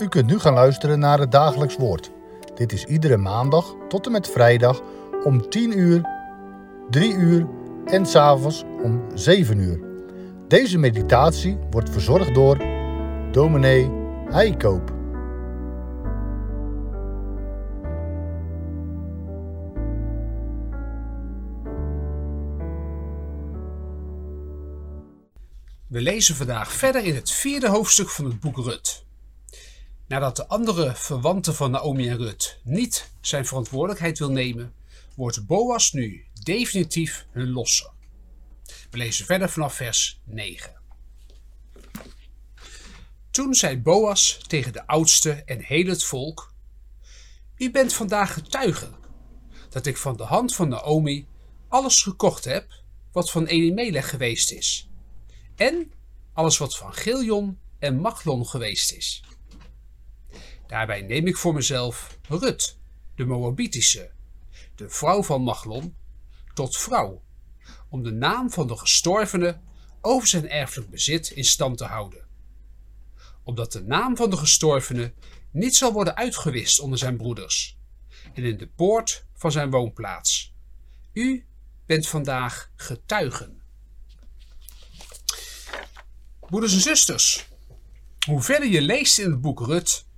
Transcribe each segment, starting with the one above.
U kunt nu gaan luisteren naar het dagelijks woord. Dit is iedere maandag tot en met vrijdag om 10 uur, 3 uur en s'avonds om 7 uur. Deze meditatie wordt verzorgd door dominee Heikoop. We lezen vandaag verder in het vierde hoofdstuk van het boek Rut. Nadat de andere verwanten van Naomi en Rut niet zijn verantwoordelijkheid wil nemen, wordt Boas nu definitief hun losser. We lezen verder vanaf vers 9. Toen zei Boas tegen de oudste en heel het volk: U bent vandaag getuige dat ik van de hand van Naomi alles gekocht heb wat van Elimelech geweest is en alles wat van Giljon en Machlon geweest is. Daarbij neem ik voor mezelf Rut, de Moabitische, de vrouw van Machlon, tot vrouw, om de naam van de gestorvene over zijn erfelijk bezit in stand te houden. Opdat de naam van de gestorvene niet zal worden uitgewist onder zijn broeders en in de poort van zijn woonplaats. U bent vandaag getuigen. Broeders en zusters, hoe verder je leest in het boek Rut,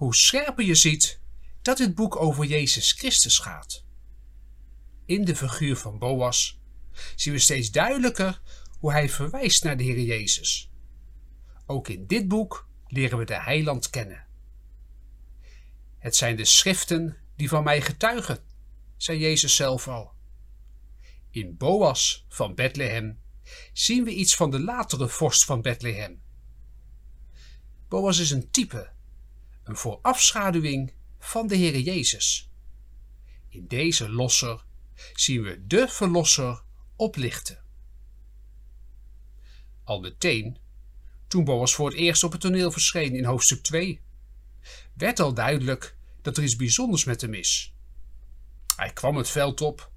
hoe scherper je ziet dat dit boek over Jezus Christus gaat. In de figuur van Boas zien we steeds duidelijker hoe hij verwijst naar de Heer Jezus. Ook in dit boek leren we de heiland kennen. Het zijn de schriften die van mij getuigen, zei Jezus zelf al. In Boas van Bethlehem zien we iets van de latere vorst van Bethlehem. Boas is een type, een voorafschaduwing van de Heere Jezus. In deze losser zien we de verlosser oplichten. Al meteen, toen Boas voor het eerst op het toneel verscheen in hoofdstuk 2, werd al duidelijk dat er iets bijzonders met hem is. Hij kwam het veld op,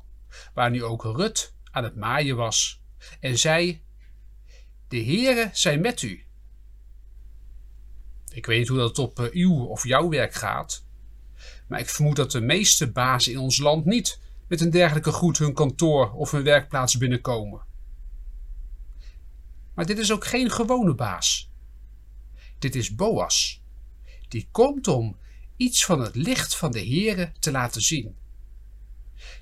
waar nu ook Rut aan het maaien was en zei: De Heere zij met u. Ik weet niet hoe dat op eh, uw of jouw werk gaat, maar ik vermoed dat de meeste bazen in ons land niet met een dergelijke groet hun kantoor of hun werkplaats binnenkomen. Maar dit is ook geen gewone baas. Dit is Boas. Die komt om iets van het licht van de Heere te laten zien.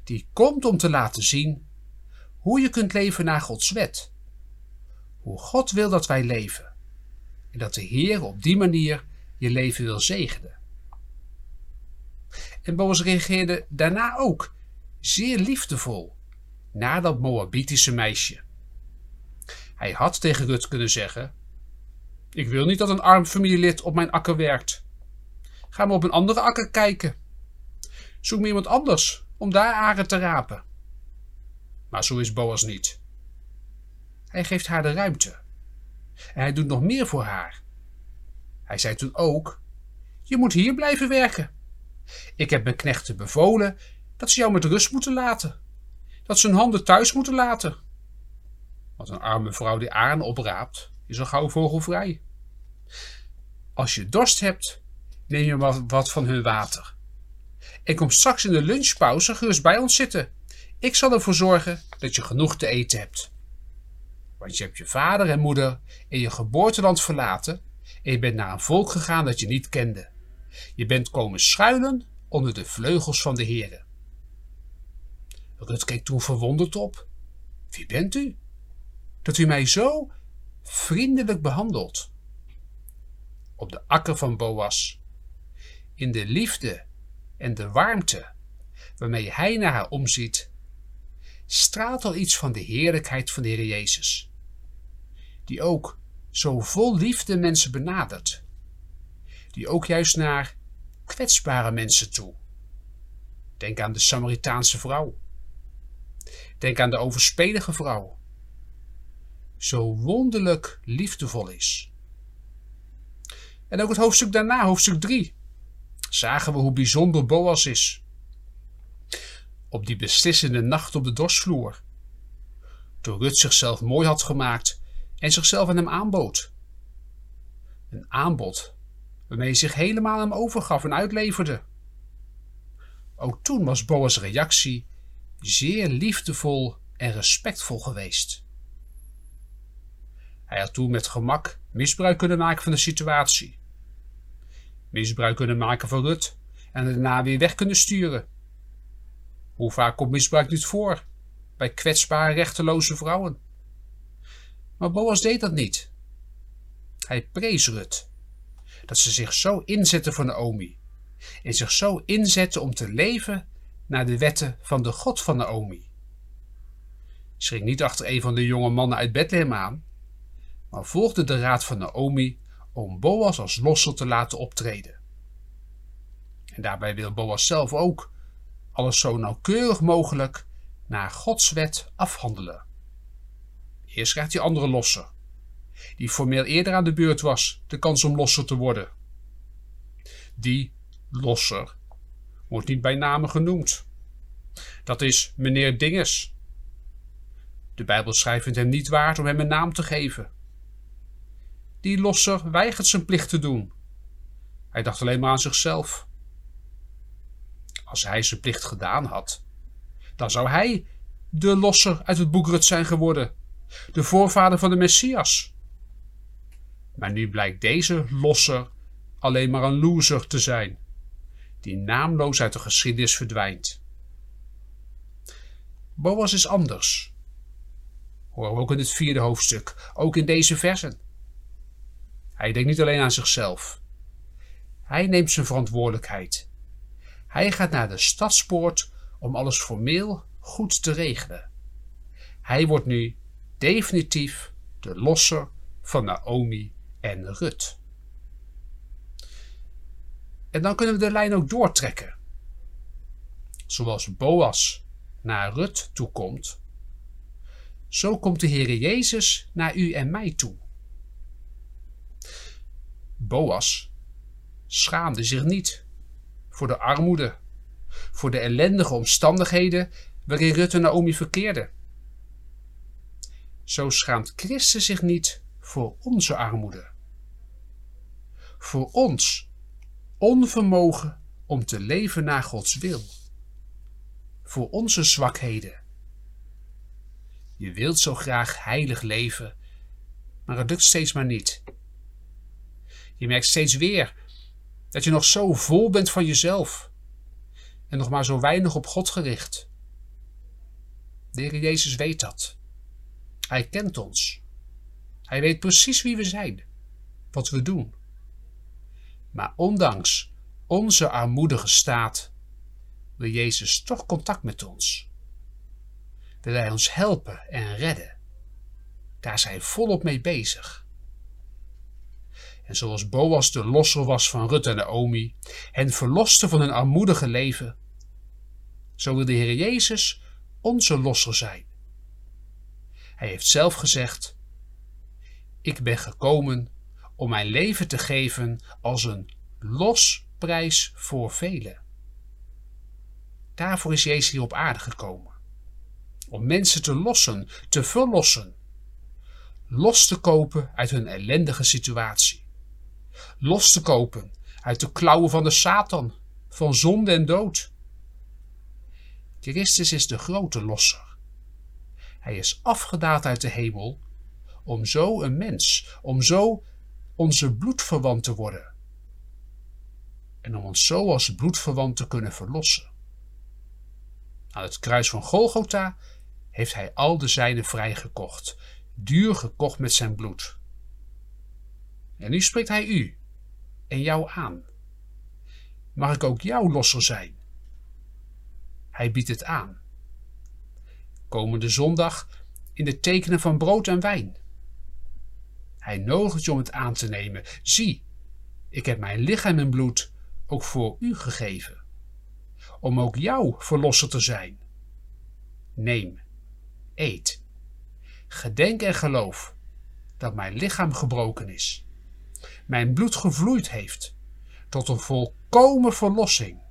Die komt om te laten zien hoe je kunt leven naar Gods wet. Hoe God wil dat wij leven. En dat de Heer op die manier je leven wil zegenen. En Boas reageerde daarna ook zeer liefdevol naar dat Moabitische meisje. Hij had tegen Rut kunnen zeggen: Ik wil niet dat een arm familielid op mijn akker werkt. Ga maar op een andere akker kijken. Zoek me iemand anders om daar aren te rapen. Maar zo is Boas niet. Hij geeft haar de ruimte. En hij doet nog meer voor haar. Hij zei toen ook: Je moet hier blijven werken. Ik heb mijn knechten bevolen dat ze jou met rust moeten laten. Dat ze hun handen thuis moeten laten. Want een arme vrouw die aan opraapt, is een gauw vogelvrij. Als je dorst hebt, neem je wat, wat van hun water. En kom straks in de lunchpauze gerust bij ons zitten ik zal ervoor zorgen dat je genoeg te eten hebt. Want je hebt je vader en moeder in je geboorteland verlaten en je bent naar een volk gegaan dat je niet kende. Je bent komen schuilen onder de vleugels van de Heere. Rut keek toen verwonderd op. Wie bent u? Dat u mij zo vriendelijk behandelt. Op de akker van Boas. In de liefde en de warmte waarmee hij naar haar omziet, straalt al iets van de heerlijkheid van de Heer Jezus, die ook zo vol liefde mensen benadert, die ook juist naar kwetsbare mensen toe. Denk aan de Samaritaanse vrouw. Denk aan de overspelige vrouw. Zo wonderlijk liefdevol is. En ook het hoofdstuk daarna, hoofdstuk 3, zagen we hoe bijzonder Boas is op die beslissende nacht op de dorsvloer. Toen Rut zichzelf mooi had gemaakt en zichzelf aan hem aanbood. Een aanbod waarmee hij zich helemaal hem overgaf en uitleverde. Ook toen was Boas' reactie zeer liefdevol en respectvol geweest. Hij had toen met gemak misbruik kunnen maken van de situatie. Misbruik kunnen maken van Rut en daarna weer weg kunnen sturen. Hoe vaak komt misbruik niet voor bij kwetsbare, rechteloze vrouwen? Maar Boas deed dat niet. Hij prees Rut dat ze zich zo inzette voor Naomi en zich zo inzette om te leven naar de wetten van de God van Naomi. Ze niet achter een van de jonge mannen uit Bethlehem aan, maar volgde de raad van Naomi om Boas als losser te laten optreden. En daarbij wil Boas zelf ook alles zo nauwkeurig mogelijk naar Gods wet afhandelen. Eerst krijgt die andere losser, die formeel eerder aan de beurt was, de kans om losser te worden. Die losser wordt niet bij name genoemd. Dat is meneer Dinges. De Bijbel schrijft het hem niet waard om hem een naam te geven. Die losser weigert zijn plicht te doen. Hij dacht alleen maar aan zichzelf. Als hij zijn plicht gedaan had, dan zou hij de losser uit het boek Rut zijn geworden, de voorvader van de Messias. Maar nu blijkt deze losser alleen maar een loser te zijn, die naamloos uit de geschiedenis verdwijnt. Boas is anders. Horen we ook in het vierde hoofdstuk, ook in deze versen. Hij denkt niet alleen aan zichzelf. Hij neemt zijn verantwoordelijkheid. Hij gaat naar de stadspoort om alles formeel goed te regelen. Hij wordt nu definitief de losser van Naomi en Rut. En dan kunnen we de lijn ook doortrekken. Zoals Boas naar Rut toekomt, zo komt de Heer Jezus naar u en mij toe. Boas schaamde zich niet voor de armoede, voor de ellendige omstandigheden waarin Rut en Naomi verkeerden. Zo schaamt Christus zich niet voor onze armoede. Voor ons onvermogen om te leven naar Gods wil. Voor onze zwakheden. Je wilt zo graag heilig leven, maar het lukt steeds maar niet. Je merkt steeds weer dat je nog zo vol bent van jezelf en nog maar zo weinig op God gericht. De Heer Jezus weet dat. Hij kent ons. Hij weet precies wie we zijn, wat we doen. Maar ondanks onze armoedige staat wil Jezus toch contact met ons. Wil Hij ons helpen en redden. Daar is Hij volop mee bezig. En zoals Boas de losser was van Rut en Naomi, en verloste van hun armoedige leven, zo wil de Heer Jezus onze losser zijn. Hij heeft zelf gezegd: Ik ben gekomen om mijn leven te geven als een losprijs voor velen. Daarvoor is Jezus hier op aarde gekomen. Om mensen te lossen, te verlossen. Los te kopen uit hun ellendige situatie. Los te kopen uit de klauwen van de Satan, van zonde en dood. Christus is de grote losser. Hij is afgedaald uit de hemel om zo een mens, om zo onze bloedverwant te worden. En om ons zo als bloedverwant te kunnen verlossen. Aan het kruis van Golgotha heeft hij al de zijnen vrijgekocht, duur gekocht met zijn bloed. En nu spreekt hij u en jou aan. Mag ik ook jouw losser zijn? Hij biedt het aan. Komende zondag in de tekenen van brood en wijn. Hij nodigt je om het aan te nemen. Zie, ik heb mijn lichaam en bloed ook voor u gegeven, om ook jouw verlosser te zijn. Neem, eet, gedenk en geloof dat mijn lichaam gebroken is, mijn bloed gevloeid heeft tot een volkomen verlossing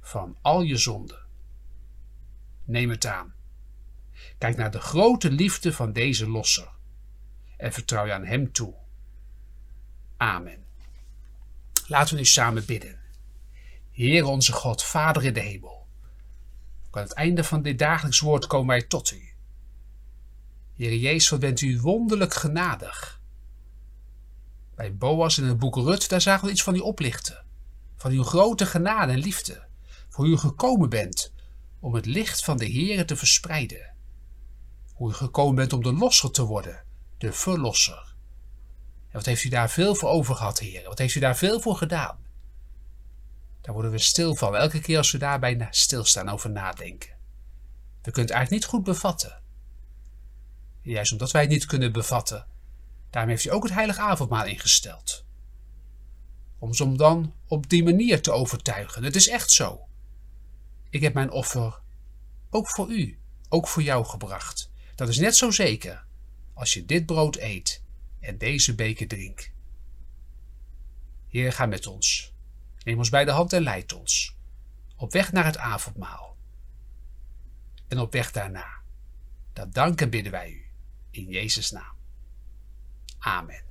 van al je zonden. Neem het aan. Kijk naar de grote liefde van deze losser en vertrouw je aan Hem toe. Amen. Laten we nu samen bidden. Heer onze God, Vader in de hemel. Ook aan het einde van dit dagelijks woord komen wij tot u. Heer Jezus, wat bent u wonderlijk genadig. Bij Boas in het boek Rut, daar zagen we iets van u oplichten. Van uw grote genade en liefde. Voor u gekomen bent om het licht van de Heer te verspreiden. Hoe u gekomen bent om de losser te worden, de verlosser. Wat heeft u daar veel voor over gehad, Heer? Wat heeft u daar veel voor gedaan? Daar worden we stil van, elke keer als we daarbij stilstaan over nadenken. We kunnen het eigenlijk niet goed bevatten. juist omdat wij het niet kunnen bevatten, daarom heeft u ook het heilige avondmaal ingesteld. Om ze om dan op die manier te overtuigen. Het is echt zo. Ik heb mijn offer ook voor u, ook voor jou gebracht. Dat is net zo zeker als je dit brood eet en deze beker drinkt. Heer, ga met ons. Neem ons bij de hand en leid ons. Op weg naar het avondmaal. En op weg daarna. Dat danken bidden wij u. In Jezus' naam. Amen.